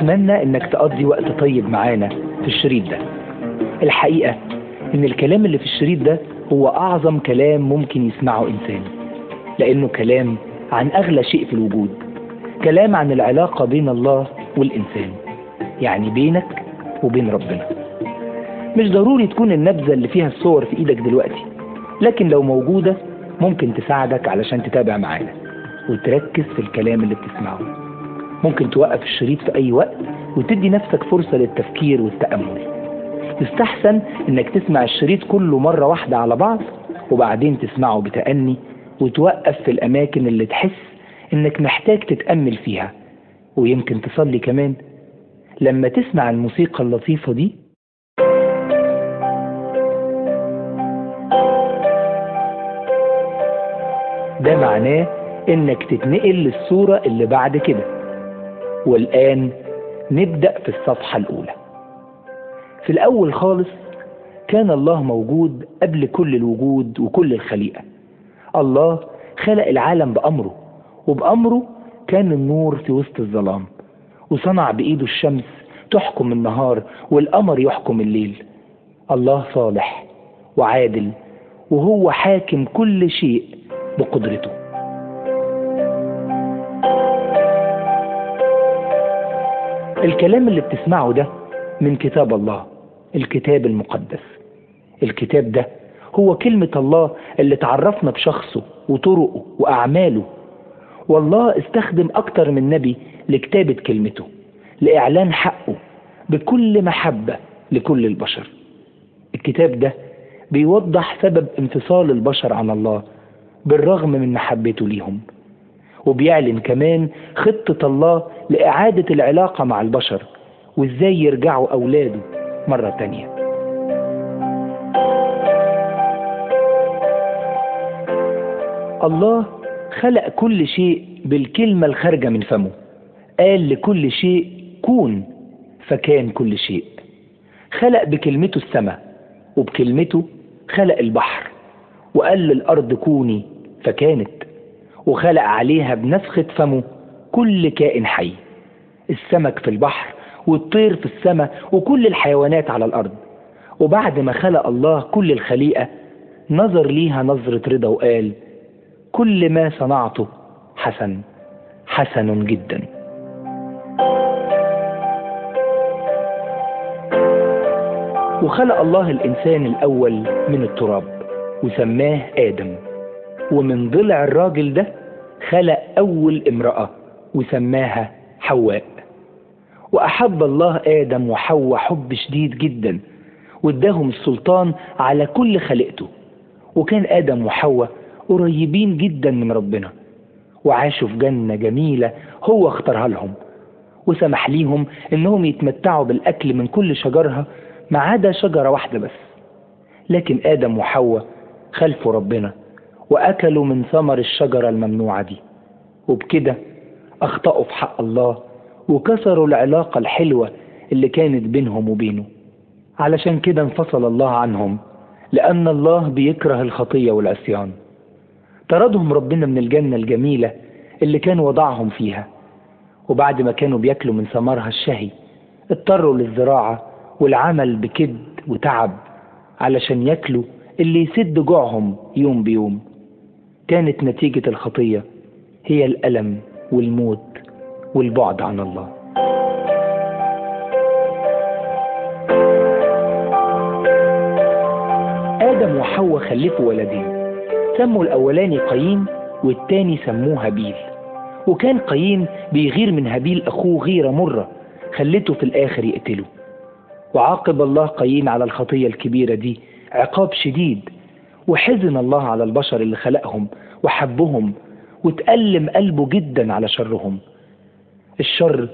أتمنى إنك تقضي وقت طيب معانا في الشريط ده. الحقيقة إن الكلام اللي في الشريط ده هو أعظم كلام ممكن يسمعه إنسان لأنه كلام عن أغلى شيء في الوجود كلام عن العلاقة بين الله والإنسان يعني بينك وبين ربنا. مش ضروري تكون النبذة اللي فيها الصور في إيدك دلوقتي لكن لو موجودة ممكن تساعدك علشان تتابع معانا وتركز في الكلام اللي بتسمعه. ممكن توقف الشريط في أي وقت وتدي نفسك فرصة للتفكير والتأمل. يستحسن إنك تسمع الشريط كله مرة واحدة على بعض وبعدين تسمعه بتأني وتوقف في الأماكن اللي تحس إنك محتاج تتأمل فيها. ويمكن تصلي كمان. لما تسمع الموسيقى اللطيفة دي ده معناه إنك تتنقل للصورة اللي بعد كده. والآن نبدأ في الصفحة الأولى. في الأول خالص كان الله موجود قبل كل الوجود وكل الخليقة. الله خلق العالم بأمره وبأمره كان النور في وسط الظلام وصنع بإيده الشمس تحكم النهار والقمر يحكم الليل. الله صالح وعادل وهو حاكم كل شيء بقدرته. الكلام اللي بتسمعه ده من كتاب الله الكتاب المقدس. الكتاب ده هو كلمة الله اللي تعرفنا بشخصه وطرقه وأعماله. والله استخدم أكتر من نبي لكتابة كلمته لإعلان حقه بكل محبة لكل البشر. الكتاب ده بيوضح سبب انفصال البشر عن الله بالرغم من محبته ليهم. وبيعلن كمان خطة الله لإعادة العلاقة مع البشر وإزاي يرجعوا أولاده مرة تانية. الله خلق كل شيء بالكلمة الخارجة من فمه. قال لكل شيء كون فكان كل شيء. خلق بكلمته السماء وبكلمته خلق البحر. وقال للأرض كوني فكانت وخلق عليها بنفخة فمه. كل كائن حي. السمك في البحر والطير في السماء وكل الحيوانات على الأرض. وبعد ما خلق الله كل الخليقة نظر ليها نظرة رضا وقال كل ما صنعته حسن حسن جدا. وخلق الله الإنسان الأول من التراب وسماه آدم. ومن ضلع الراجل ده خلق أول امرأة وسماها حواء. وأحب الله آدم وحواء حب شديد جدا واداهم السلطان على كل خلقته. وكان آدم وحواء قريبين جدا من ربنا وعاشوا في جنة جميلة هو اختارها لهم وسمح ليهم إنهم يتمتعوا بالأكل من كل شجرها ما عدا شجرة واحدة بس. لكن آدم وحواء خلفوا ربنا وأكلوا من ثمر الشجرة الممنوعة دي. وبكده أخطأوا في حق الله وكسروا العلاقة الحلوة اللي كانت بينهم وبينه. علشان كده انفصل الله عنهم لأن الله بيكره الخطية والعصيان. طردهم ربنا من الجنة الجميلة اللي كان وضعهم فيها. وبعد ما كانوا بياكلوا من ثمرها الشهي اضطروا للزراعة والعمل بكد وتعب علشان ياكلوا اللي يسد جوعهم يوم بيوم. كانت نتيجة الخطية هي الألم والموت والبعد عن الله. آدم وحواء خلفوا ولدين سموا الأولاني قايين والتاني سموه هابيل. وكان قايين بيغير من هابيل أخوه غيرة مرة خلته في الآخر يقتله. وعاقب الله قايين على الخطية الكبيرة دي عقاب شديد وحزن الله على البشر اللي خلقهم وحبهم وتألم قلبه جدا على شرهم. الشر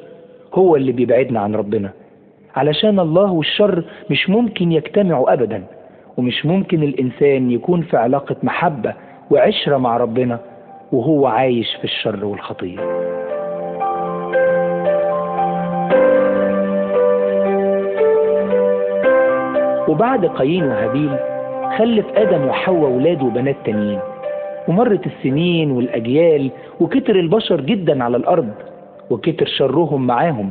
هو اللي بيبعدنا عن ربنا. علشان الله والشر مش ممكن يجتمعوا أبدا ومش ممكن الإنسان يكون في علاقة محبة وعشرة مع ربنا وهو عايش في الشر والخطية وبعد قايين وهابيل خلف آدم وحواء ولاد وبنات تانيين. ومرت السنين والأجيال وكتر البشر جدا على الأرض وكتر شرهم معاهم.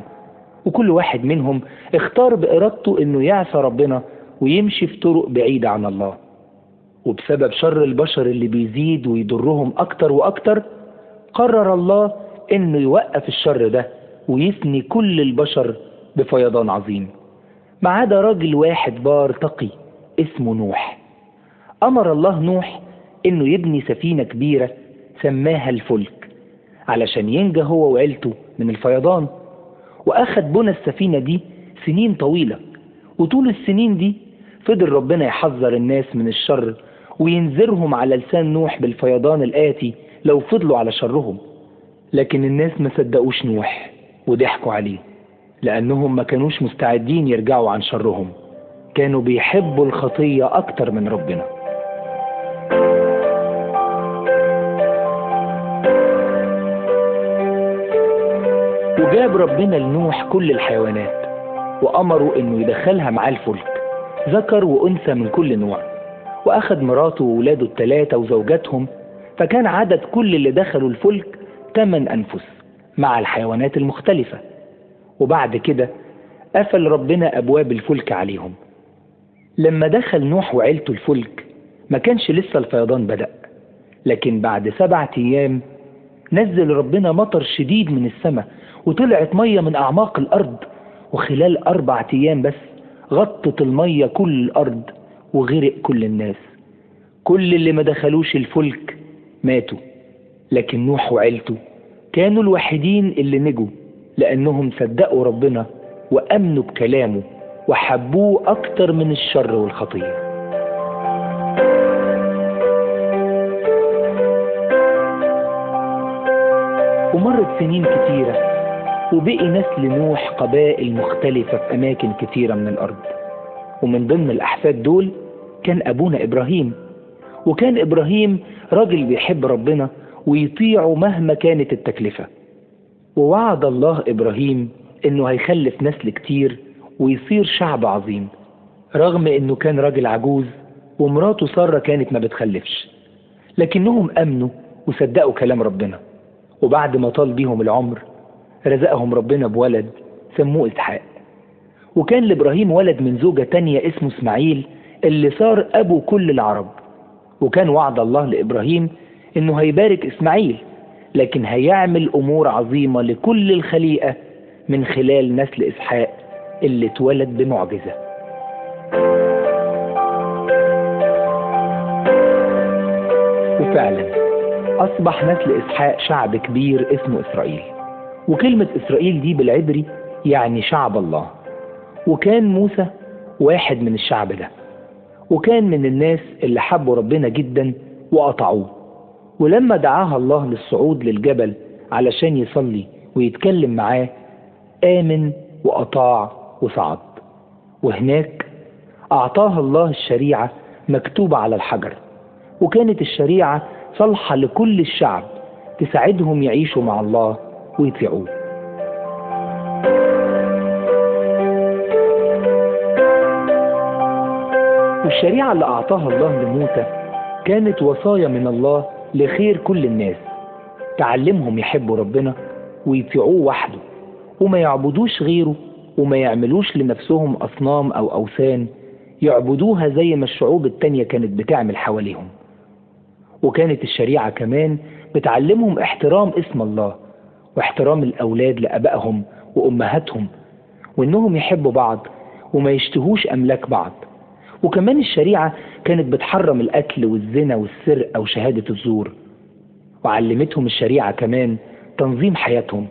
وكل واحد منهم اختار بإرادته إنه يعصى ربنا ويمشي في طرق بعيدة عن الله. وبسبب شر البشر اللي بيزيد ويضرهم أكتر وأكتر قرر الله إنه يوقف الشر ده ويفني كل البشر بفيضان عظيم. ما عدا راجل واحد بار تقي اسمه نوح. أمر الله نوح إنه يبني سفينة كبيرة سماها الفلك علشان ينجى هو وعيلته من الفيضان. وأخد بنى السفينة دي سنين طويلة وطول السنين دي فضل ربنا يحذر الناس من الشر وينذرهم على لسان نوح بالفيضان الآتي لو فضلوا على شرهم. لكن الناس ما صدقوش نوح وضحكوا عليه لأنهم ما كانوش مستعدين يرجعوا عن شرهم كانوا بيحبوا الخطية أكتر من ربنا. وجاب ربنا لنوح كل الحيوانات وأمروا إنه يدخلها معاه الفلك ذكر وأنثى من كل نوع وأخذ مراته وولاده الثلاثة وزوجاتهم فكان عدد كل اللي دخلوا الفلك ثمان أنفس مع الحيوانات المختلفة وبعد كده قفل ربنا أبواب الفلك عليهم. لما دخل نوح وعيلته الفلك ما كانش لسه الفيضان بدأ لكن بعد سبعة أيام نزل ربنا مطر شديد من السماء وطلعت مية من أعماق الأرض وخلال أربع أيام بس غطت المية كل الأرض وغرق كل الناس. كل اللي ما دخلوش الفلك ماتوا لكن نوح وعيلته كانوا الوحيدين اللي نجوا لأنهم صدقوا ربنا وأمنوا بكلامه وحبوه أكتر من الشر والخطية ومرت سنين كتيرة وبقي نسل نوح قبائل مختلفة في أماكن كتيرة من الأرض. ومن ضمن الأحفاد دول كان أبونا إبراهيم. وكان إبراهيم راجل بيحب ربنا ويطيعه مهما كانت التكلفة. ووعد الله إبراهيم إنه هيخلف نسل كتير ويصير شعب عظيم رغم إنه كان راجل عجوز ومراته سارة كانت ما بتخلفش. لكنهم أمنوا وصدقوا كلام ربنا. وبعد ما طال بيهم العمر رزقهم ربنا بولد سموه إسحاق. وكان لإبراهيم ولد من زوجة تانية اسمه إسماعيل اللي صار أبو كل العرب. وكان وعد الله لإبراهيم إنه هيبارك إسماعيل لكن هيعمل أمور عظيمة لكل الخليقة من خلال نسل إسحاق اللي اتولد بمعجزة. وفعلا أصبح نسل إسحاق شعب كبير اسمه إسرائيل. وكلمة إسرائيل دي بالعبري يعني شعب الله. وكان موسى واحد من الشعب ده. وكان من الناس اللي حبوا ربنا جدا وقطعوه. ولما دعاها الله للصعود للجبل علشان يصلي ويتكلم معاه آمن وأطاع وصعد. وهناك أعطاها الله الشريعة مكتوبة على الحجر. وكانت الشريعة صالحة لكل الشعب تساعدهم يعيشوا مع الله ويطيعوه. والشريعة اللي أعطاها الله لموسى كانت وصايا من الله لخير كل الناس. تعلمهم يحبوا ربنا ويطيعوه وحده وما يعبدوش غيره وما يعملوش لنفسهم أصنام أو أوثان يعبدوها زي ما الشعوب التانية كانت بتعمل حواليهم. وكانت الشريعة كمان بتعلمهم احترام اسم الله واحترام الأولاد لأبائهم وأمهاتهم وإنهم يحبوا بعض وما يشتهوش أملاك بعض. وكمان الشريعة كانت بتحرم القتل والزنا والسرقة وشهادة الزور. وعلمتهم الشريعة كمان تنظيم حياتهم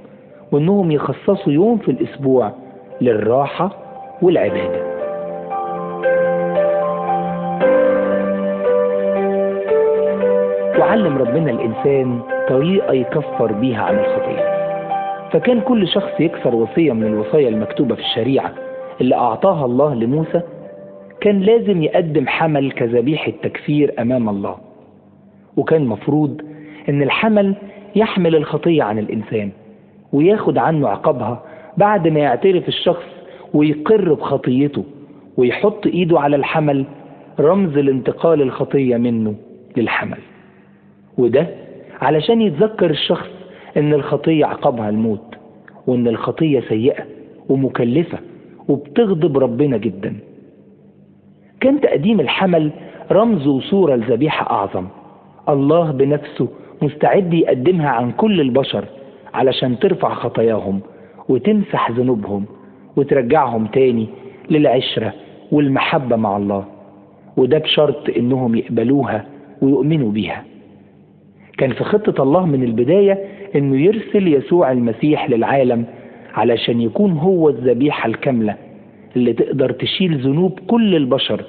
وإنهم يخصصوا يوم في الأسبوع للراحة والعبادة. وعلم ربنا الإنسان طريقة يكفر بيها عن الخطية فكان كل شخص يكسر وصية من الوصايا المكتوبة في الشريعة اللي أعطاها الله لموسى كان لازم يقدم حمل كذبيحة تكفير أمام الله. وكان مفروض إن الحمل يحمل الخطية عن الإنسان وياخد عنه عقابها بعد ما يعترف الشخص ويقر بخطيته ويحط إيده على الحمل رمز لانتقال الخطية منه للحمل. وده علشان يتذكر الشخص إن الخطية عقابها الموت وإن الخطية سيئة ومكلفة وبتغضب ربنا جدا. كان تقديم الحمل رمز وصورة لذبيحة أعظم. الله بنفسه مستعد يقدمها عن كل البشر علشان ترفع خطاياهم وتمسح ذنوبهم وترجعهم تاني للعشرة والمحبة مع الله. وده بشرط إنهم يقبلوها ويؤمنوا بيها. كان في خطة الله من البداية إنه يرسل يسوع المسيح للعالم علشان يكون هو الذبيحة الكاملة اللي تقدر تشيل ذنوب كل البشر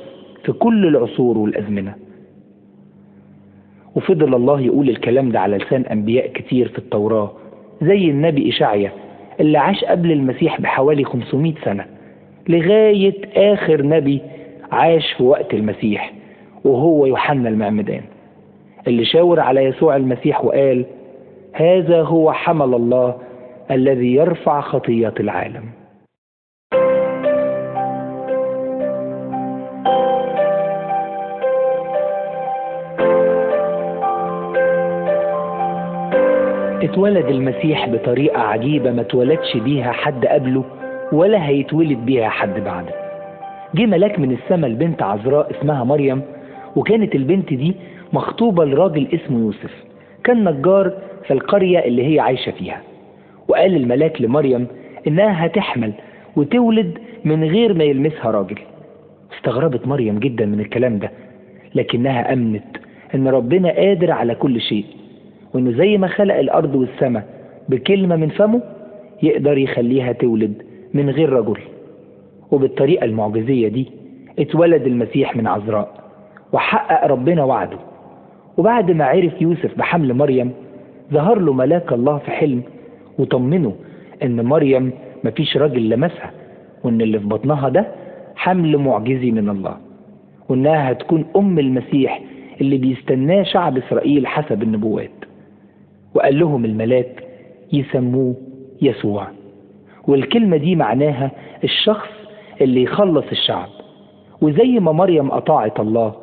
في كل العصور والأزمنة. وفضل الله يقول الكلام ده على لسان أنبياء كتير في التوراة زي النبي إشعيا اللي عاش قبل المسيح بحوالي 500 سنة لغاية آخر نبي عاش في وقت المسيح وهو يوحنا المعمدان. اللي شاور على يسوع المسيح وقال هذا هو حمل الله الذي يرفع خطيات العالم. اتولد المسيح بطريقة عجيبة ما اتولدش بيها حد قبله ولا هيتولد بيها حد بعده. جه ملاك من السماء لبنت عذراء اسمها مريم وكانت البنت دي مخطوبة لراجل اسمه يوسف كان نجار في القرية اللي هي عايشة فيها. وقال الملاك لمريم إنها هتحمل وتولد من غير ما يلمسها راجل. استغربت مريم جدا من الكلام ده لكنها أمنت إن ربنا قادر على كل شيء وإنه زي ما خلق الأرض والسماء بكلمة من فمه يقدر يخليها تولد من غير رجل. وبالطريقة المعجزية دي اتولد المسيح من عذراء. وحقق ربنا وعده. وبعد ما عرف يوسف بحمل مريم ظهر له ملاك الله في حلم وطمنه إن مريم مفيش راجل لمسها وإن اللي في بطنها ده حمل معجزي من الله وإنها هتكون أم المسيح اللي بيستناه شعب إسرائيل حسب النبوات. وقال لهم الملاك يسموه يسوع. والكلمة دي معناها الشخص اللي يخلص الشعب. وزي ما مريم أطاعت الله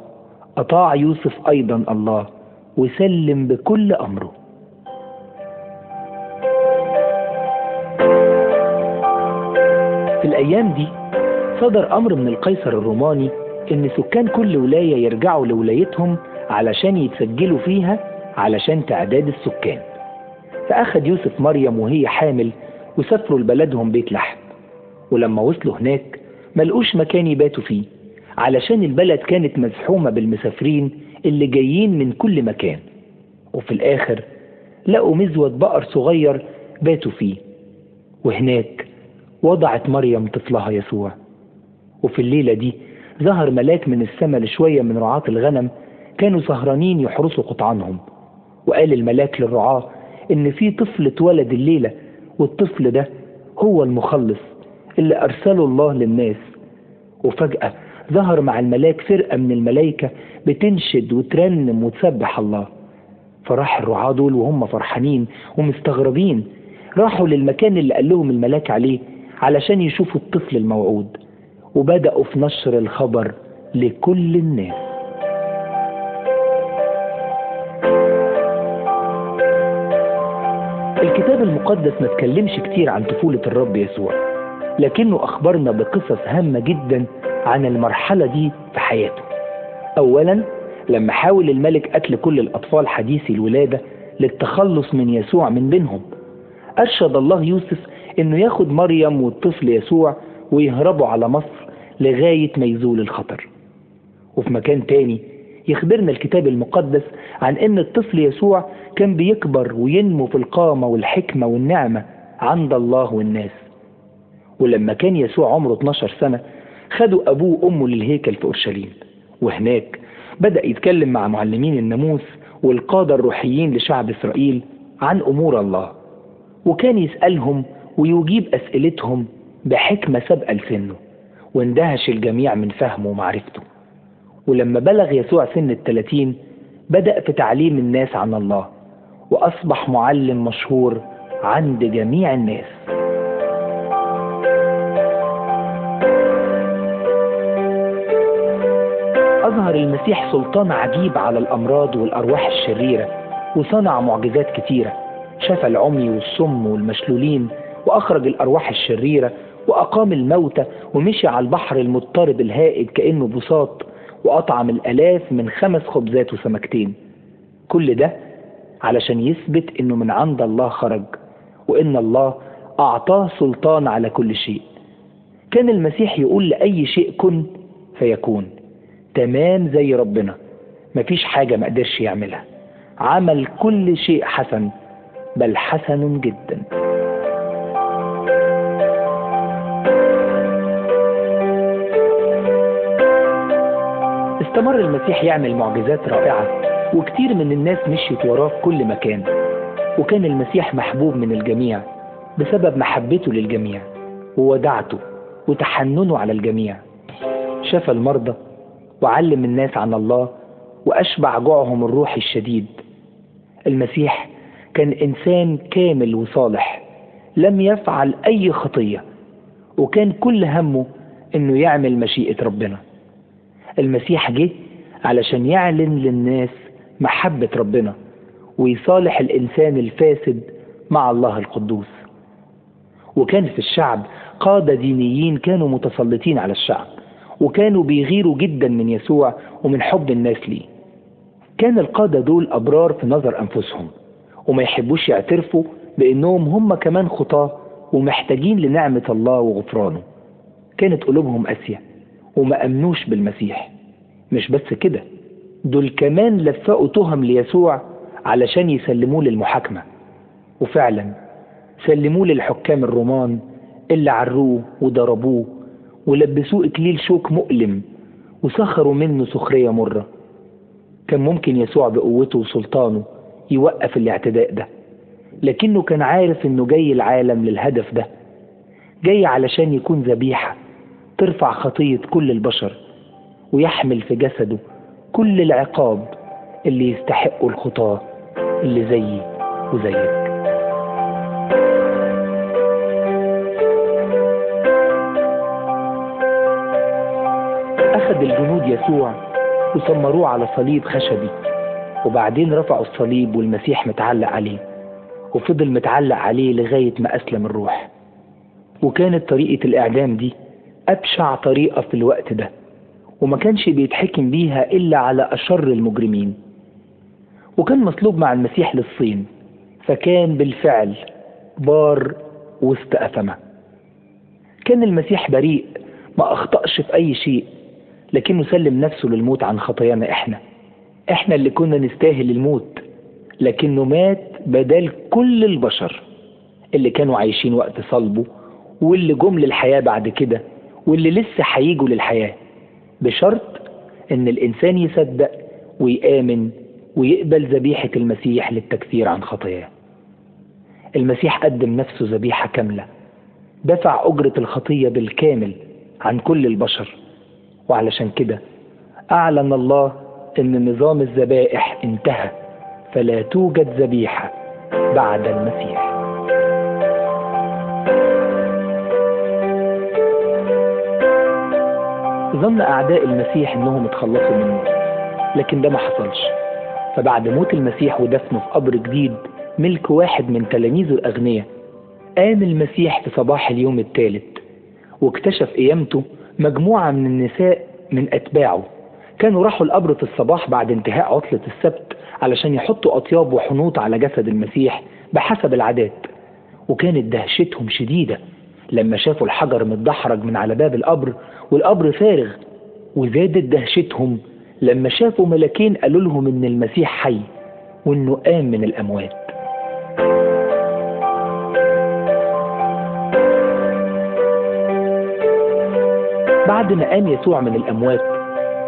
أطاع يوسف أيضا الله وسلم بكل أمره. في الأيام دي صدر أمر من القيصر الروماني إن سكان كل ولاية يرجعوا لولايتهم علشان يتسجلوا فيها علشان تعداد السكان. فأخذ يوسف مريم وهي حامل وسافروا لبلدهم بيت لحم. ولما وصلوا هناك ملقوش مكان يباتوا فيه. علشان البلد كانت مزحومة بالمسافرين اللي جايين من كل مكان. وفي الآخر لقوا مزود بقر صغير باتوا فيه. وهناك وضعت مريم طفلها يسوع. وفي الليلة دي ظهر ملاك من السماء لشوية من رعاة الغنم كانوا سهرانين يحرسوا قطعانهم. وقال الملاك للرعاة إن في طفل اتولد الليلة والطفل ده هو المخلص اللي أرسله الله للناس. وفجأة ظهر مع الملاك فرقة من الملائكة بتنشد وترنم وتسبح الله. فراح الرعاة دول وهم فرحانين ومستغربين. راحوا للمكان اللي قال لهم الملاك عليه علشان يشوفوا الطفل الموعود. وبدأوا في نشر الخبر لكل الناس. الكتاب المقدس ما تكلمش كتير عن طفولة الرب يسوع لكنه أخبرنا بقصص هامة جدا عن المرحلة دي في حياته. أولا لما حاول الملك قتل كل الأطفال حديثي الولادة للتخلص من يسوع من بينهم أرشد الله يوسف إنه ياخد مريم والطفل يسوع ويهربوا على مصر لغاية ما يزول الخطر. وفي مكان تاني يخبرنا الكتاب المقدس عن إن الطفل يسوع كان بيكبر وينمو في القامة والحكمة والنعمة عند الله والناس. ولما كان يسوع عمره 12 سنة خدوا أبوه وأمه للهيكل في أورشليم. وهناك بدأ يتكلم مع معلمين الناموس والقادة الروحيين لشعب إسرائيل عن أمور الله. وكان يسألهم ويجيب أسئلتهم بحكمة سابقة لسنه واندهش الجميع من فهمه ومعرفته. ولما بلغ يسوع سن الثلاثين بدأ في تعليم الناس عن الله وأصبح معلم مشهور عند جميع الناس. أظهر المسيح سلطان عجيب على الأمراض والأرواح الشريرة وصنع معجزات كتيرة شفى العمي والصم والمشلولين وأخرج الأرواح الشريرة وأقام الموتى ومشي على البحر المضطرب الهائج كأنه بساط وأطعم الآلاف من خمس خبزات وسمكتين. كل ده علشان يثبت إنه من عند الله خرج وإن الله أعطاه سلطان على كل شيء. كان المسيح يقول لأي شيء كن فيكون. تمام زي ربنا. مفيش حاجة ما قدرش يعملها. عمل كل شيء حسن بل حسن جدا. استمر المسيح يعمل معجزات رائعة وكتير من الناس مشيت وراه في كل مكان. وكان المسيح محبوب من الجميع بسبب محبته للجميع وودعته وتحننه على الجميع. شفى المرضى وعلم الناس عن الله وأشبع جوعهم الروحي الشديد. المسيح كان إنسان كامل وصالح لم يفعل أي خطية وكان كل همه إنه يعمل مشيئة ربنا. المسيح جه علشان يعلن للناس محبة ربنا ويصالح الإنسان الفاسد مع الله القدوس. وكان في الشعب قادة دينيين كانوا متسلطين على الشعب. وكانوا بيغيروا جدا من يسوع ومن حب الناس ليه. كان القادة دول أبرار في نظر أنفسهم وما يحبوش يعترفوا بأنهم هم كمان خطاة ومحتاجين لنعمة الله وغفرانه. كانت قلوبهم قاسية وما أمنوش بالمسيح. مش بس كده دول كمان لفقوا تهم ليسوع علشان يسلموه للمحاكمة. وفعلا سلموه للحكام الرومان اللي عروه وضربوه ولبسوه إكليل شوك مؤلم وسخروا منه سخرية مرة. كان ممكن يسوع بقوته وسلطانه يوقف الاعتداء ده لكنه كان عارف إنه جاي العالم للهدف ده جاي علشان يكون ذبيحة ترفع خطية كل البشر ويحمل في جسده كل العقاب اللي يستحقه الخطاة اللي زيي وزيك. أخذ الجنود يسوع وسمروه على صليب خشبي. وبعدين رفعوا الصليب والمسيح متعلق عليه وفضل متعلق عليه لغاية ما أسلم الروح. وكانت طريقة الإعدام دي أبشع طريقة في الوقت ده وما كانش بيتحكم بيها إلا على أشر المجرمين. وكان مطلوب مع المسيح للصين فكان بالفعل بار وسط أثمة. كان المسيح بريء ما أخطأش في أي شيء. لكنه سلم نفسه للموت عن خطايانا إحنا. إحنا اللي كنا نستاهل الموت لكنه مات بدل كل البشر اللي كانوا عايشين وقت صلبه واللي جم للحياة بعد كده واللي لسه هيجوا للحياة. بشرط إن الإنسان يصدق ويآمن ويقبل ذبيحة المسيح للتكفير عن خطاياه. المسيح قدم نفسه ذبيحة كاملة دفع أجرة الخطية بالكامل عن كل البشر. وعلشان كده أعلن الله أن نظام الذبائح انتهى فلا توجد ذبيحة بعد المسيح. ظن أعداء المسيح أنهم اتخلصوا منه لكن ده ما حصلش. فبعد موت المسيح ودفنه في قبر جديد ملك واحد من تلاميذه الأغنياء قام المسيح في صباح اليوم الثالث واكتشف قيامته مجموعة من النساء من أتباعه. كانوا راحوا القبر في الصباح بعد انتهاء عطلة السبت علشان يحطوا أطياب وحنوط على جسد المسيح بحسب العادات. وكانت دهشتهم شديدة لما شافوا الحجر متدحرج من على باب القبر والقبر فارغ وزادت دهشتهم لما شافوا ملكين قالوا لهم إن المسيح حي وانه قام من الأموات. بعد ما قام يسوع من الأموات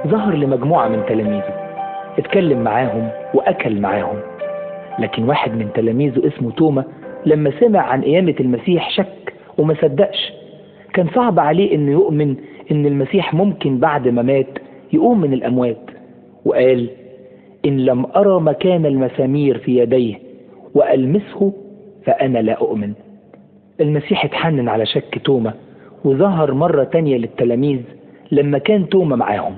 ظهر لمجموعة من تلاميذه اتكلم معاهم وأكل معاهم. لكن واحد من تلاميذه اسمه توما لما سمع عن قيامة المسيح شك وما صدقش. كان صعب عليه إنه يؤمن إن المسيح ممكن بعد ما مات يقوم من الأموات. وقال إن لم أرى مكان المسامير في يديه وألمسه فأنا لا أؤمن. المسيح اتحنن على شك توما وظهر مرة تانية للتلاميذ لما كان توما معاهم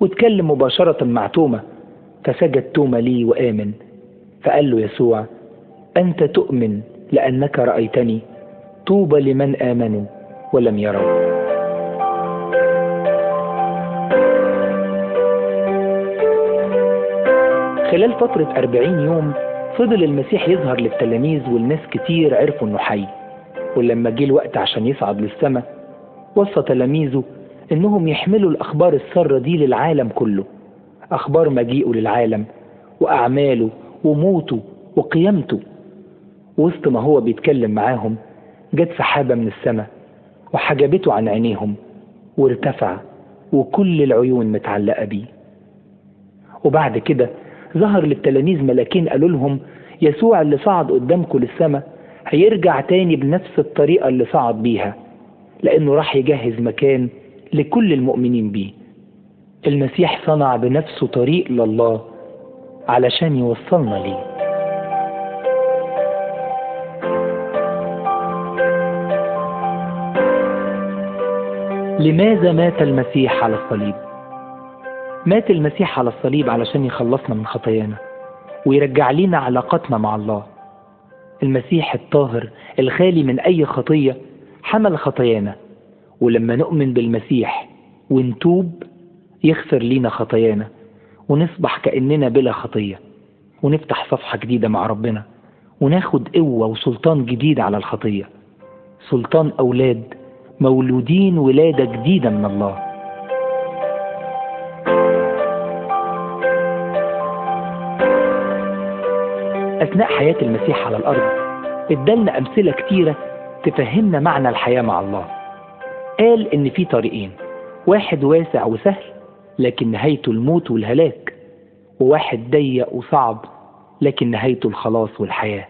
واتكلم مباشرة مع توما فسجد توما لي وآمن فقال له يسوع أنت تؤمن لأنك رأيتني طوبى لمن آمنوا ولم يروا. خلال فترة أربعين يوم فضل المسيح يظهر للتلاميذ والناس كتير عرفوا إنه حي. ولما جه الوقت عشان يصعد للسماء وصى تلاميذه إنهم يحملوا الأخبار السارة دي للعالم كله أخبار مجيئه للعالم وأعماله وموته وقيامته. وسط ما هو بيتكلم معاهم جت سحابة من السماء وحجبته عن عينيهم وارتفع وكل العيون متعلقة بيه. وبعد كده ظهر للتلاميذ ملاكين قالوا لهم يسوع اللي صعد قدامكم للسماء هيرجع تاني بنفس الطريقة اللي صعد بيها لأنه راح يجهز مكان لكل المؤمنين بيه. المسيح صنع بنفسه طريق لله علشان يوصلنا ليه. لماذا مات المسيح على الصليب؟ مات المسيح على الصليب علشان يخلصنا من خطايانا ويرجع لنا علاقتنا مع الله. المسيح الطاهر الخالي من أي خطية حمل خطايانا. ولما نؤمن بالمسيح ونتوب يغفر لينا خطايانا ونصبح كأننا بلا خطية ونفتح صفحة جديدة مع ربنا وناخد قوة وسلطان جديد على الخطية. سلطان أولاد مولودين ولادة جديدة من الله. أثناء حياة المسيح على الأرض ادالنا أمثلة كتيرة تفهمنا معنى الحياة مع الله. قال إن في طريقين واحد واسع وسهل لكن نهايته الموت والهلاك وواحد ضيق وصعب لكن نهايته الخلاص والحياة.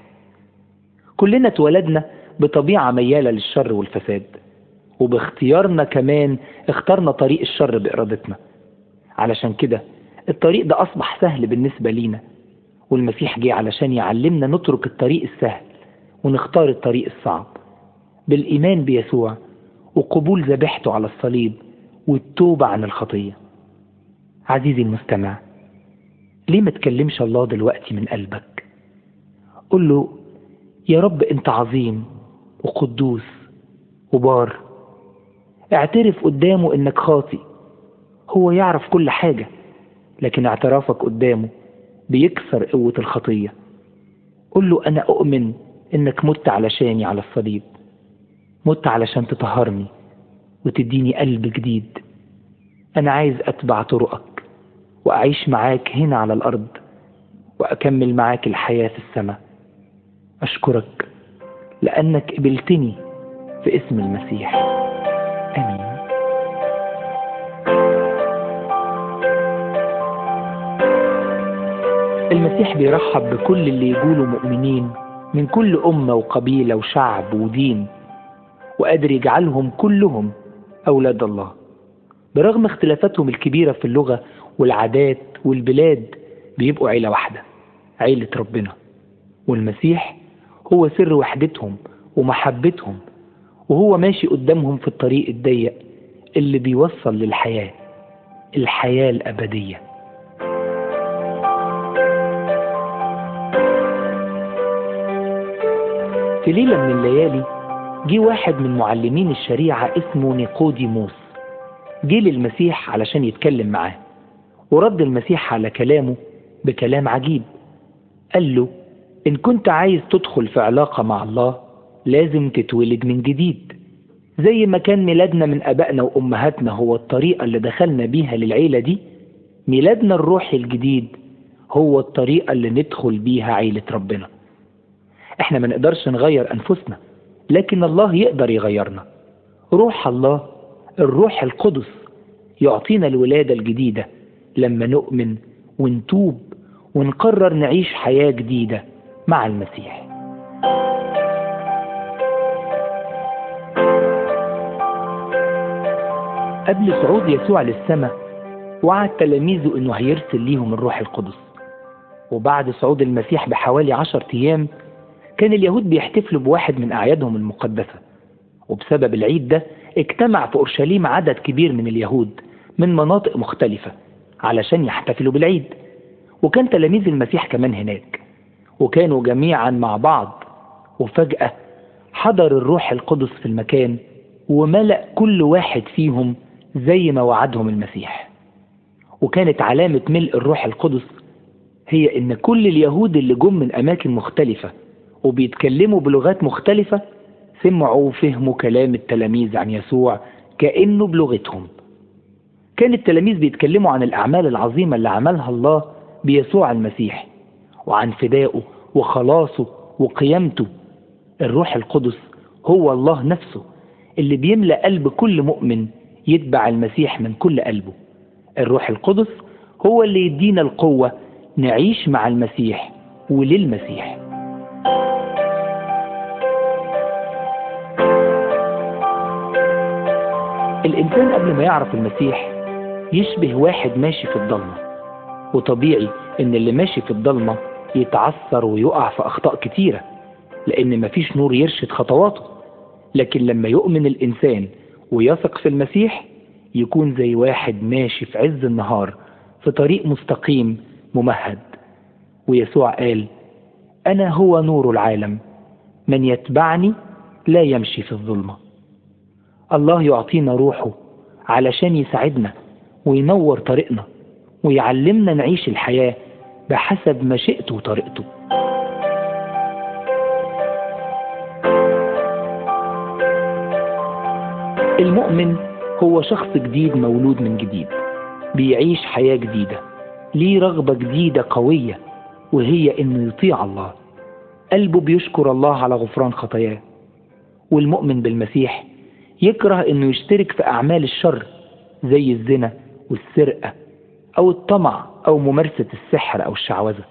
كلنا اتولدنا بطبيعة ميالة للشر والفساد وباختيارنا كمان اخترنا طريق الشر بإرادتنا. علشان كده الطريق ده أصبح سهل بالنسبة لينا والمسيح جه علشان يعلمنا نترك الطريق السهل ونختار الطريق الصعب. بالإيمان بيسوع وقبول ذبيحته على الصليب والتوبة عن الخطية. عزيزي المستمع ليه ما تكلمش الله دلوقتي من قلبك؟ قل له يا رب أنت عظيم وقدوس وبار. اعترف قدامه إنك خاطئ. هو يعرف كل حاجة لكن اعترافك قدامه بيكسر قوة الخطية. قل له أنا أؤمن إنك مت علشاني على الصليب. مت علشان تطهرني وتديني قلب جديد. أنا عايز أتبع طرقك وأعيش معاك هنا على الأرض وأكمل معاك الحياة في السماء. أشكرك لأنك قبلتني في اسم المسيح. آمين. المسيح بيرحب بكل اللي يقولوا مؤمنين من كل أمة وقبيلة وشعب ودين وقادر يجعلهم كلهم أولاد الله. برغم اختلافاتهم الكبيرة في اللغة والعادات والبلاد بيبقوا عيلة واحدة عيلة ربنا. والمسيح هو سر وحدتهم ومحبتهم وهو ماشي قدامهم في الطريق الضيق اللي بيوصل للحياة الحياة الأبدية. في ليلة من الليالي جه واحد من معلمين الشريعة اسمه نيقوديموس. جه للمسيح علشان يتكلم معاه ورد المسيح على كلامه بكلام عجيب. قال له إن كنت عايز تدخل في علاقة مع الله لازم تتولد من جديد زي ما كان ميلادنا من أبائنا وأمهاتنا هو الطريقة اللي دخلنا بيها للعيلة دي. ميلادنا الروحي الجديد هو الطريقة اللي ندخل بيها عيلة ربنا. إحنا ما نقدرش نغير أنفسنا لكن الله يقدر يغيرنا. روح الله الروح القدس يعطينا الولادة الجديدة لما نؤمن ونتوب ونقرر نعيش حياة جديدة مع المسيح. قبل صعود يسوع للسماء وعد تلاميذه إنه هيرسل ليهم الروح القدس. وبعد صعود المسيح بحوالي عشر أيام كان اليهود بيحتفلوا بواحد من أعيادهم المقدسة. وبسبب العيد ده اجتمع في أورشليم عدد كبير من اليهود من مناطق مختلفة علشان يحتفلوا بالعيد. وكان تلاميذ المسيح كمان هناك. وكانوا جميعا مع بعض. وفجأة حضر الروح القدس في المكان وملأ كل واحد فيهم زي ما وعدهم المسيح. وكانت علامة ملء الروح القدس هي إن كل اليهود اللي جم من أماكن مختلفة وبيتكلموا بلغات مختلفة سمعوا وفهموا كلام التلاميذ عن يسوع كأنه بلغتهم. كان التلاميذ بيتكلموا عن الأعمال العظيمة اللي عملها الله بيسوع المسيح وعن فدائه وخلاصه وقيامته. الروح القدس هو الله نفسه اللي بيملأ قلب كل مؤمن يتبع المسيح من كل قلبه. الروح القدس هو اللي يدينا القوة نعيش مع المسيح وللمسيح. الإنسان قبل ما يعرف المسيح يشبه واحد ماشي في الضلمة. وطبيعي إن اللي ماشي في الضلمة يتعثر ويقع في أخطاء كتيرة لأن مفيش نور يرشد خطواته. لكن لما يؤمن الإنسان ويثق في المسيح يكون زي واحد ماشي في عز النهار في طريق مستقيم ممهد. ويسوع قال أنا هو نور العالم من يتبعني لا يمشي في الظلمة. الله يعطينا روحه علشان يساعدنا وينور طريقنا ويعلمنا نعيش الحياة بحسب مشيئته وطريقته. المؤمن هو شخص جديد مولود من جديد بيعيش حياة جديدة ليه رغبة جديدة قوية وهي إنه يطيع الله. قلبه بيشكر الله على غفران خطاياه. والمؤمن بالمسيح يكره إنه يشترك في أعمال الشر زي الزنا والسرقة أو الطمع أو ممارسة السحر أو الشعوذة.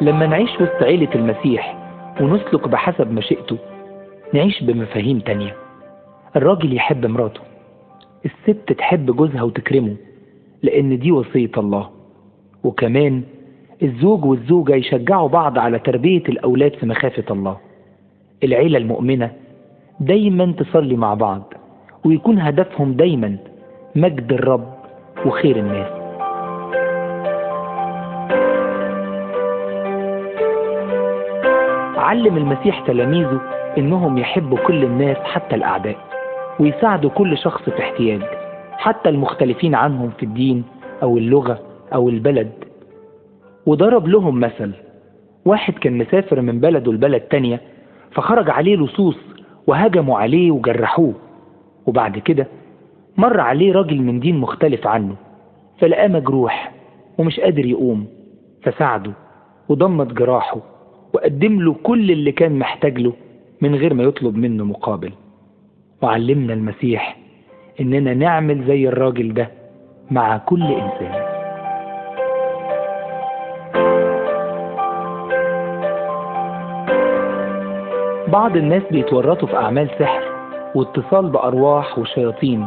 لما نعيش وسط عيلة المسيح ونسلك بحسب مشيئته نعيش بمفاهيم تانية. الراجل يحب مراته الست تحب جوزها وتكرمه لأن دي وصية الله. وكمان الزوج والزوجة يشجعوا بعض على تربية الأولاد في مخافة الله. العيلة المؤمنة دايما تصلي مع بعض ويكون هدفهم دايما مجد الرب وخير الناس. علم المسيح تلاميذه إنهم يحبوا كل الناس حتى الأعداء ويساعدوا كل شخص في احتياج حتى المختلفين عنهم في الدين أو اللغة أو البلد. وضرب لهم مثل. واحد كان مسافر من بلده لبلد تانية فخرج عليه لصوص وهجموا عليه وجرحوه. وبعد كده مر عليه راجل من دين مختلف عنه فلقاه مجروح ومش قادر يقوم فساعده وضمت جراحه وقدم له كل اللي كان محتاج له من غير ما يطلب منه مقابل. وعلمنا المسيح إننا نعمل زي الراجل ده مع كل إنسان. بعض الناس بيتورطوا في أعمال سحر واتصال بأرواح وشياطين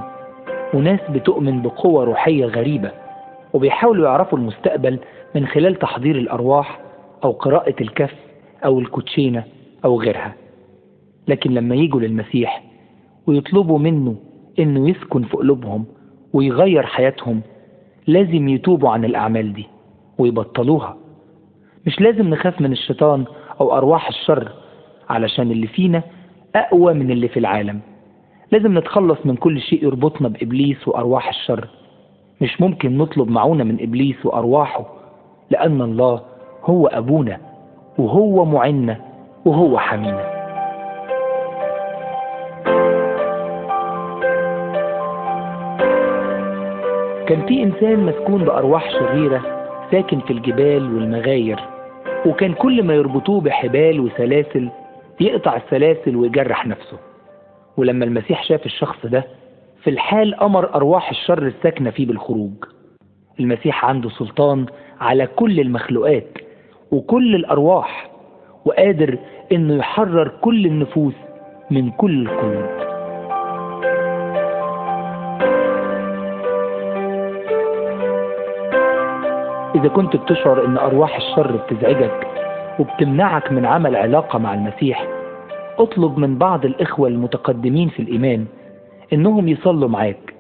وناس بتؤمن بقوة روحية غريبة وبيحاولوا يعرفوا المستقبل من خلال تحضير الأرواح أو قراءة الكف أو الكوتشينة أو غيرها. لكن لما يجوا للمسيح ويطلبوا منه إنه يسكن في قلوبهم ويغير حياتهم لازم يتوبوا عن الأعمال دي ويبطلوها. مش لازم نخاف من الشيطان أو أرواح الشر علشان اللي فينا أقوى من اللي في العالم. لازم نتخلص من كل شيء يربطنا بإبليس وأرواح الشر. مش ممكن نطلب معونة من إبليس وأرواحه لأن الله هو أبونا وهو معنا وهو حمينا. كان في إنسان مسكون بأرواح شريرة ساكن في الجبال والمغاير وكان كل ما يربطوه بحبال وسلاسل يقطع السلاسل ويجرح نفسه. ولما المسيح شاف الشخص ده في الحال أمر أرواح الشر الساكنة فيه بالخروج. المسيح عنده سلطان على كل المخلوقات وكل الأرواح وقادر إنه يحرر كل النفوس من كل القيود إذا كنت بتشعر إن أرواح الشر بتزعجك وبتمنعك من عمل علاقة مع المسيح. اطلب من بعض الإخوة المتقدمين في الإيمان إنهم يصلوا معاك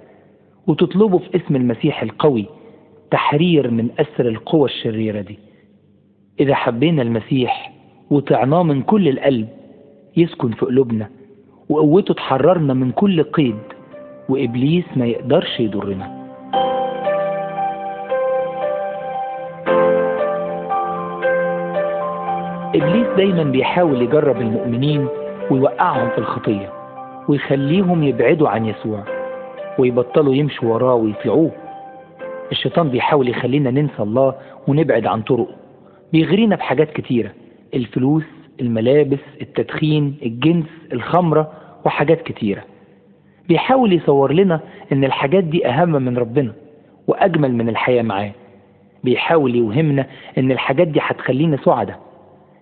وتطلبوا في اسم المسيح القوي تحرير من أسر القوى الشريرة دي. إذا حبينا المسيح وطعناه من كل القلب يسكن في قلوبنا وقوته تحررنا من كل قيد وإبليس ما يقدرش يضرنا. إبليس دايما بيحاول يجرب المؤمنين ويوقعهم في الخطية ويخليهم يبعدوا عن يسوع ويبطلوا يمشوا وراه ويطيعوه. الشيطان بيحاول يخلينا ننسى الله ونبعد عن طرقه. بيغرينا بحاجات كتيرة الفلوس الملابس التدخين الجنس الخمرة وحاجات كتيرة. بيحاول يصور لنا إن الحاجات دي أهم من ربنا وأجمل من الحياة معاه. بيحاول يوهمنا إن الحاجات دي هتخلينا سعداء.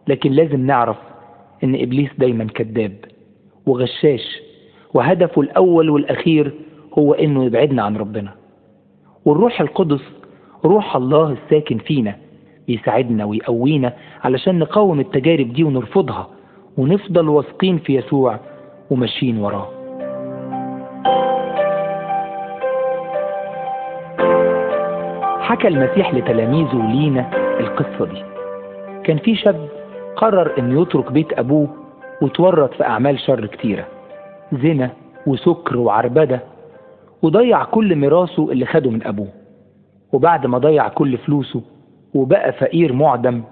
لكن لازم نعرف إن إبليس دايما كذاب وغشاش وهدفه الأول والأخير هو إنه يبعدنا عن ربنا. والروح القدس روح الله الساكن فينا يساعدنا ويقوينا علشان نقاوم التجارب دي ونرفضها ونفضل واثقين في يسوع وماشيين وراه. حكى المسيح لتلاميذه ولينا القصة دي. كان في شاب قرر انه يترك بيت أبوه وتورط في أعمال شر كتيرة زنا وسكر وعربدة وضيع كل ميراثه اللي خده من أبوه. وبعد ما ضيع كل فلوسه وبقى فقير معدم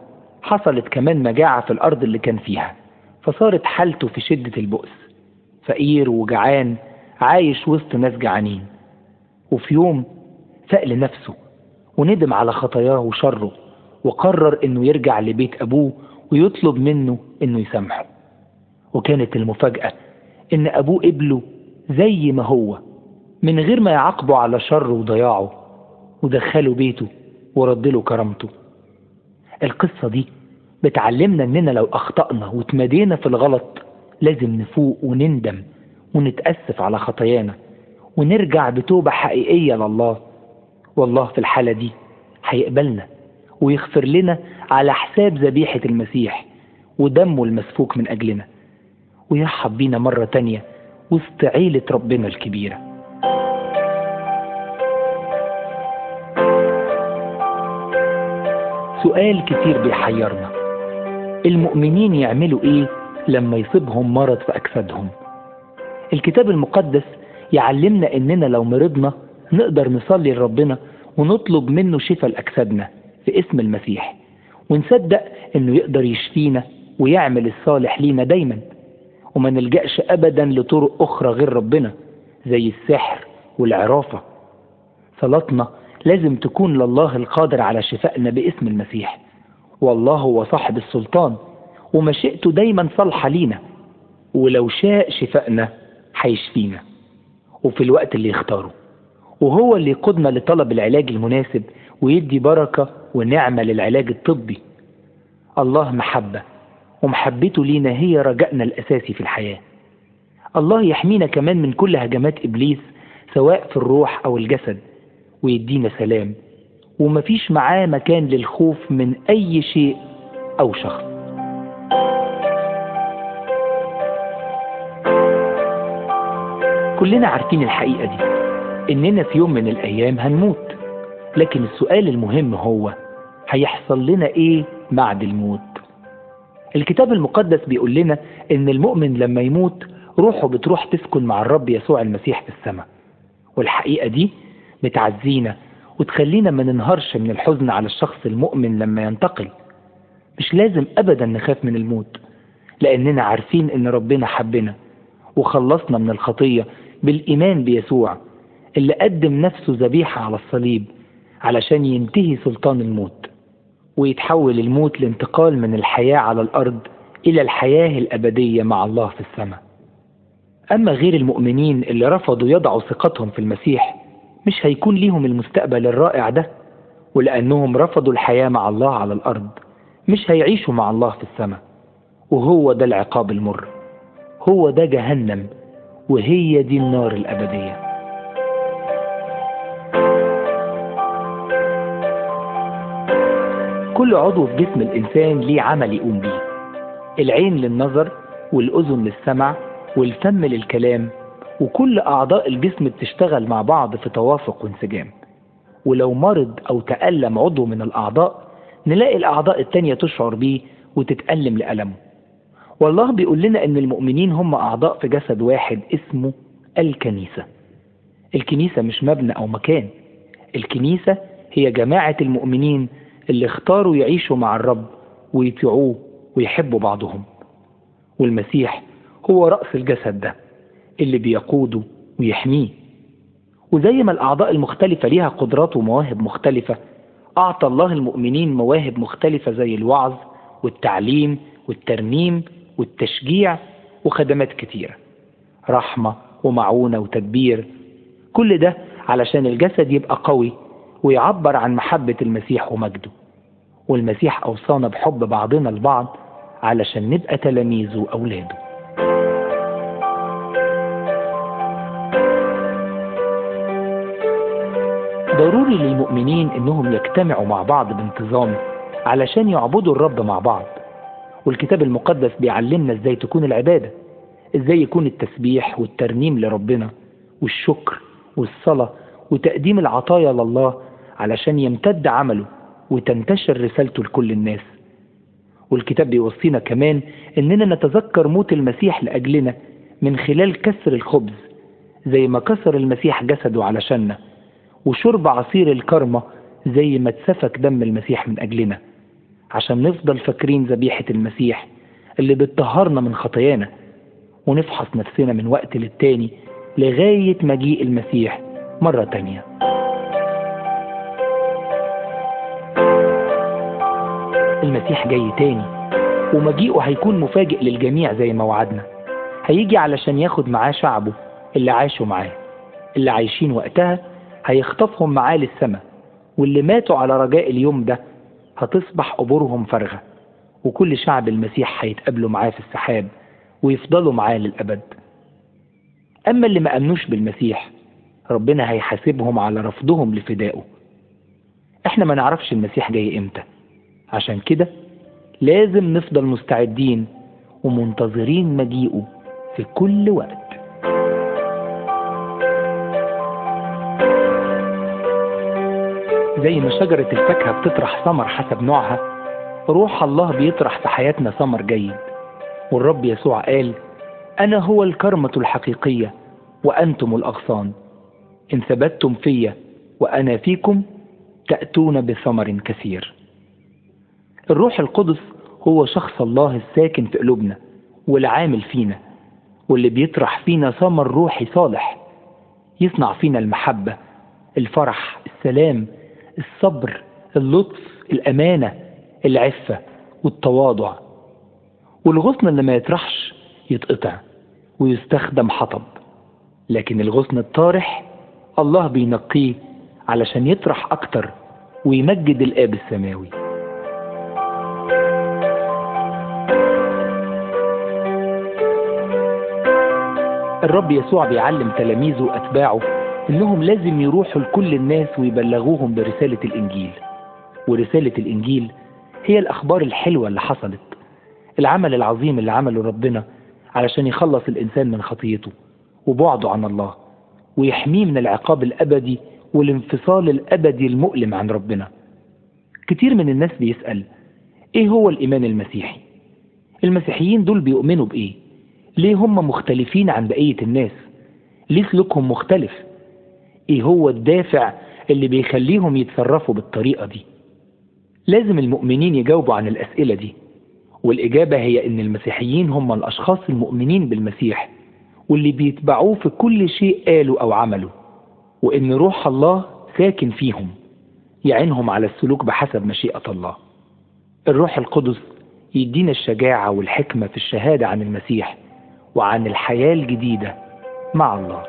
حصلت كمان مجاعة في الأرض اللي كان فيها فصارت حالته في شدة البؤس. فقير وجعان عايش وسط ناس جعانين. وفي يوم فاق لنفسه وندم على خطاياه وشره وقرر إنه يرجع لبيت أبوه ويطلب منه إنه يسامحه. وكانت المفاجأة إن ابوه قبله زي ما هو من غير ما يعاقبه على شره وضياعه ودخله بيته ورد له كرامته. القصة دي بتعلمنا إننا لو أخطأنا واتمدينا في الغلط لازم نفوق ونندم ونتأسف على خطايانا ونرجع بتوبة حقيقية لله. والله في الحالة دي هيقبلنا ويغفر لنا على حساب ذبيحة المسيح ودمه المسفوك من أجلنا. ويرحب بينا مرة تانية وسط عيلة ربنا الكبيرة. سؤال كتير بيحيرنا. المؤمنين يعملوا إيه لما يصيبهم مرض في أجسادهم؟ الكتاب المقدس يعلمنا إننا لو مرضنا نقدر نصلي لربنا ونطلب منه شفاء لأجسادنا في اسم المسيح. ونصدق إنه يقدر يشفينا ويعمل الصالح لينا دايما. وما نلجأش أبدا لطرق أخرى غير ربنا زي السحر والعرافة. صلاتنا لازم تكون لله القادر على شفائنا باسم المسيح. والله هو صاحب السلطان ومشيئته دايما صالحة لينا. ولو شاء شفائنا هيشفينا وفي الوقت اللي يختاره. وهو اللي يقودنا لطلب العلاج المناسب ويدي بركة ونعمة للعلاج الطبي. الله محبة ومحبته لينا هي رجائنا الأساسي في الحياة. الله يحمينا كمان من كل هجمات إبليس سواء في الروح أو الجسد ويدينا سلام. ومفيش معاه مكان للخوف من أي شيء أو شخص. كلنا عارفين الحقيقة دي إننا في يوم من الأيام هنموت. لكن السؤال المهم هو هيحصل لنا إيه بعد الموت؟ الكتاب المقدس بيقول لنا إن المؤمن لما يموت روحه بتروح تسكن مع الرب يسوع المسيح في السماء. والحقيقة دي بتعزينا وتخلينا ما ننهارش من الحزن على الشخص المؤمن لما ينتقل. مش لازم أبدا نخاف من الموت لأننا عارفين إن ربنا حبنا وخلصنا من الخطية بالإيمان بيسوع اللي قدم نفسه ذبيحة على الصليب علشان ينتهي سلطان الموت. ويتحول الموت لانتقال من الحياة على الأرض إلى الحياة الأبدية مع الله في السماء. أما غير المؤمنين اللي رفضوا يضعوا ثقتهم في المسيح مش هيكون ليهم المستقبل الرائع ده؟ ولأنهم رفضوا الحياة مع الله على الأرض مش هيعيشوا مع الله في السماء. وهو ده العقاب المر هو ده جهنم وهي دي النار الأبدية. كل عضو في جسم الإنسان ليه عمل يقوم بيه. العين للنظر والأذن للسمع والفم للكلام وكل أعضاء الجسم بتشتغل مع بعض في توافق وانسجام. ولو مرض أو تألم عضو من الأعضاء نلاقي الأعضاء التانية تشعر بيه وتتألم لألمه. والله بيقول لنا إن المؤمنين هم أعضاء في جسد واحد اسمه الكنيسة. الكنيسة مش مبنى أو مكان. الكنيسة هي جماعة المؤمنين اللي اختاروا يعيشوا مع الرب ويطيعوه ويحبوا بعضهم. والمسيح هو رأس الجسد ده اللي بيقوده ويحميه. وزي ما الأعضاء المختلفة ليها قدرات ومواهب مختلفة أعطى الله المؤمنين مواهب مختلفة زي الوعظ والتعليم والترنيم والتشجيع وخدمات كتيرة. رحمة ومعونة وتدبير كل ده علشان الجسد يبقى قوي ويعبر عن محبة المسيح ومجده. والمسيح أوصانا بحب بعضنا البعض علشان نبقى تلاميذه وأولاده. ضروري للمؤمنين إنهم يجتمعوا مع بعض بانتظام علشان يعبدوا الرب مع بعض. والكتاب المقدس بيعلمنا إزاي تكون العبادة إزاي يكون التسبيح والترنيم لربنا والشكر والصلاة وتقديم العطايا لله علشان يمتد عمله وتنتشر رسالته لكل الناس. والكتاب بيوصينا كمان إننا نتذكر موت المسيح لأجلنا من خلال كسر الخبز زي ما كسر المسيح جسده علشاننا وشرب عصير الكرمة زي ما اتسفك دم المسيح من أجلنا عشان نفضل فاكرين ذبيحة المسيح اللي بتطهرنا من خطايانا ونفحص نفسنا من وقت للتاني لغاية مجيء المسيح مرة تانية. المسيح جاي تاني ومجيئه هيكون مفاجئ للجميع زي ما وعدنا. هيجي علشان ياخد معاه شعبه اللي عاشوا معاه اللي عايشين وقتها هيخطفهم معاه للسماء واللي ماتوا على رجاء اليوم ده هتصبح قبورهم فارغة وكل شعب المسيح هيتقابلوا معاه في السحاب ويفضلوا معاه للأبد. أما اللي ما أمنوش بالمسيح ربنا هيحاسبهم على رفضهم لفدائه. إحنا ما نعرفش المسيح جاي إمتى. عشان كده لازم نفضل مستعدين ومنتظرين مجيئه في كل وقت. زي ما شجرة الفاكهة بتطرح ثمر حسب نوعها روح الله بيطرح في حياتنا ثمر جيد. والرب يسوع قال أنا هو الكرمة الحقيقية وأنتم الأغصان. إن ثبتتم في وأنا فيكم تأتون بثمر كثير. الروح القدس هو شخص الله الساكن في قلوبنا والعامل فينا واللي بيطرح فينا ثمر روحي صالح يصنع فينا المحبة الفرح السلام الصبر اللطف الأمانة العفة والتواضع. والغصن اللي ما يطرحش يتقطع ويستخدم حطب لكن الغصن الطارح الله بينقيه علشان يطرح أكتر ويمجد الآب السماوي. الرب يسوع بيعلم تلاميذه وأتباعه إنهم لازم يروحوا لكل الناس ويبلغوهم برسالة الإنجيل ورسالة الإنجيل هي الأخبار الحلوة اللي حصلت العمل العظيم اللي عمله ربنا علشان يخلص الإنسان من خطيته وبعده عن الله ويحميه من العقاب الأبدي والانفصال الأبدي المؤلم عن ربنا كتير من الناس بيسأل إيه هو الإيمان المسيحي؟ المسيحيين دول بيؤمنوا بإيه؟ ليه هم مختلفين عن بقية الناس؟ ليه سلوكهم مختلف؟ إيه هو الدافع اللي بيخليهم يتصرفوا بالطريقة دي؟ لازم المؤمنين يجاوبوا عن الأسئلة دي والإجابة هي إن المسيحيين هم الأشخاص المؤمنين بالمسيح واللي بيتبعوه في كل شيء قالوا أو عملوا وإن روح الله ساكن فيهم يعينهم على السلوك بحسب مشيئة الله الروح القدس يدينا الشجاعة والحكمة في الشهادة عن المسيح وعن الحياة الجديدة مع الله.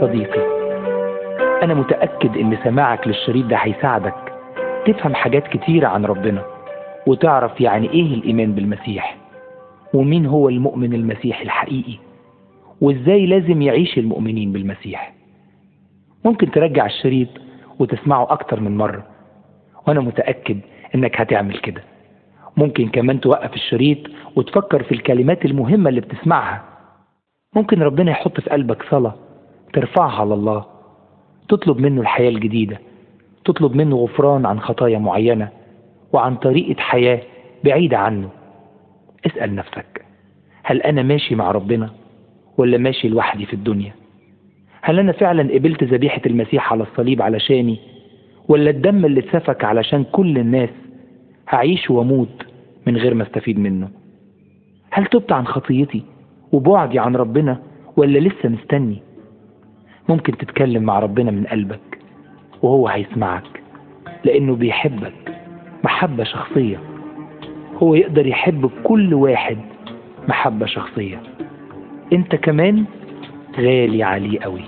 صديقي أنا متأكد إن سماعك للشريط ده هيساعدك تفهم حاجات كتيرة عن ربنا وتعرف يعني إيه الإيمان بالمسيح ومين هو المؤمن المسيحي الحقيقي وإزاي لازم يعيش المؤمنين بالمسيح. ممكن ترجع الشريط وتسمعه أكتر من مرة وأنا متأكد إنك هتعمل كده. ممكن كمان توقف الشريط وتفكر في الكلمات المهمة اللي بتسمعها. ممكن ربنا يحط في قلبك صلاة ترفعها على الله تطلب منه الحياة الجديدة تطلب منه غفران عن خطايا معينة وعن طريقة حياة بعيدة عنه. اسأل نفسك هل أنا ماشي مع ربنا ولا ماشي لوحدي في الدنيا؟ هل أنا فعلا قبلت ذبيحة المسيح على الصليب علشاني ولا الدم اللي اتسفك علشان كل الناس هعيش واموت من غير ما استفيد منه؟ هل تبت عن خطيتي وبعدي عن ربنا ولا لسه مستني؟ ممكن تتكلم مع ربنا من قلبك وهو هيسمعك لأنه بيحبك محبة شخصية. هو يقدر يحب كل واحد محبة شخصية. انت كمان غالي عليه قوي.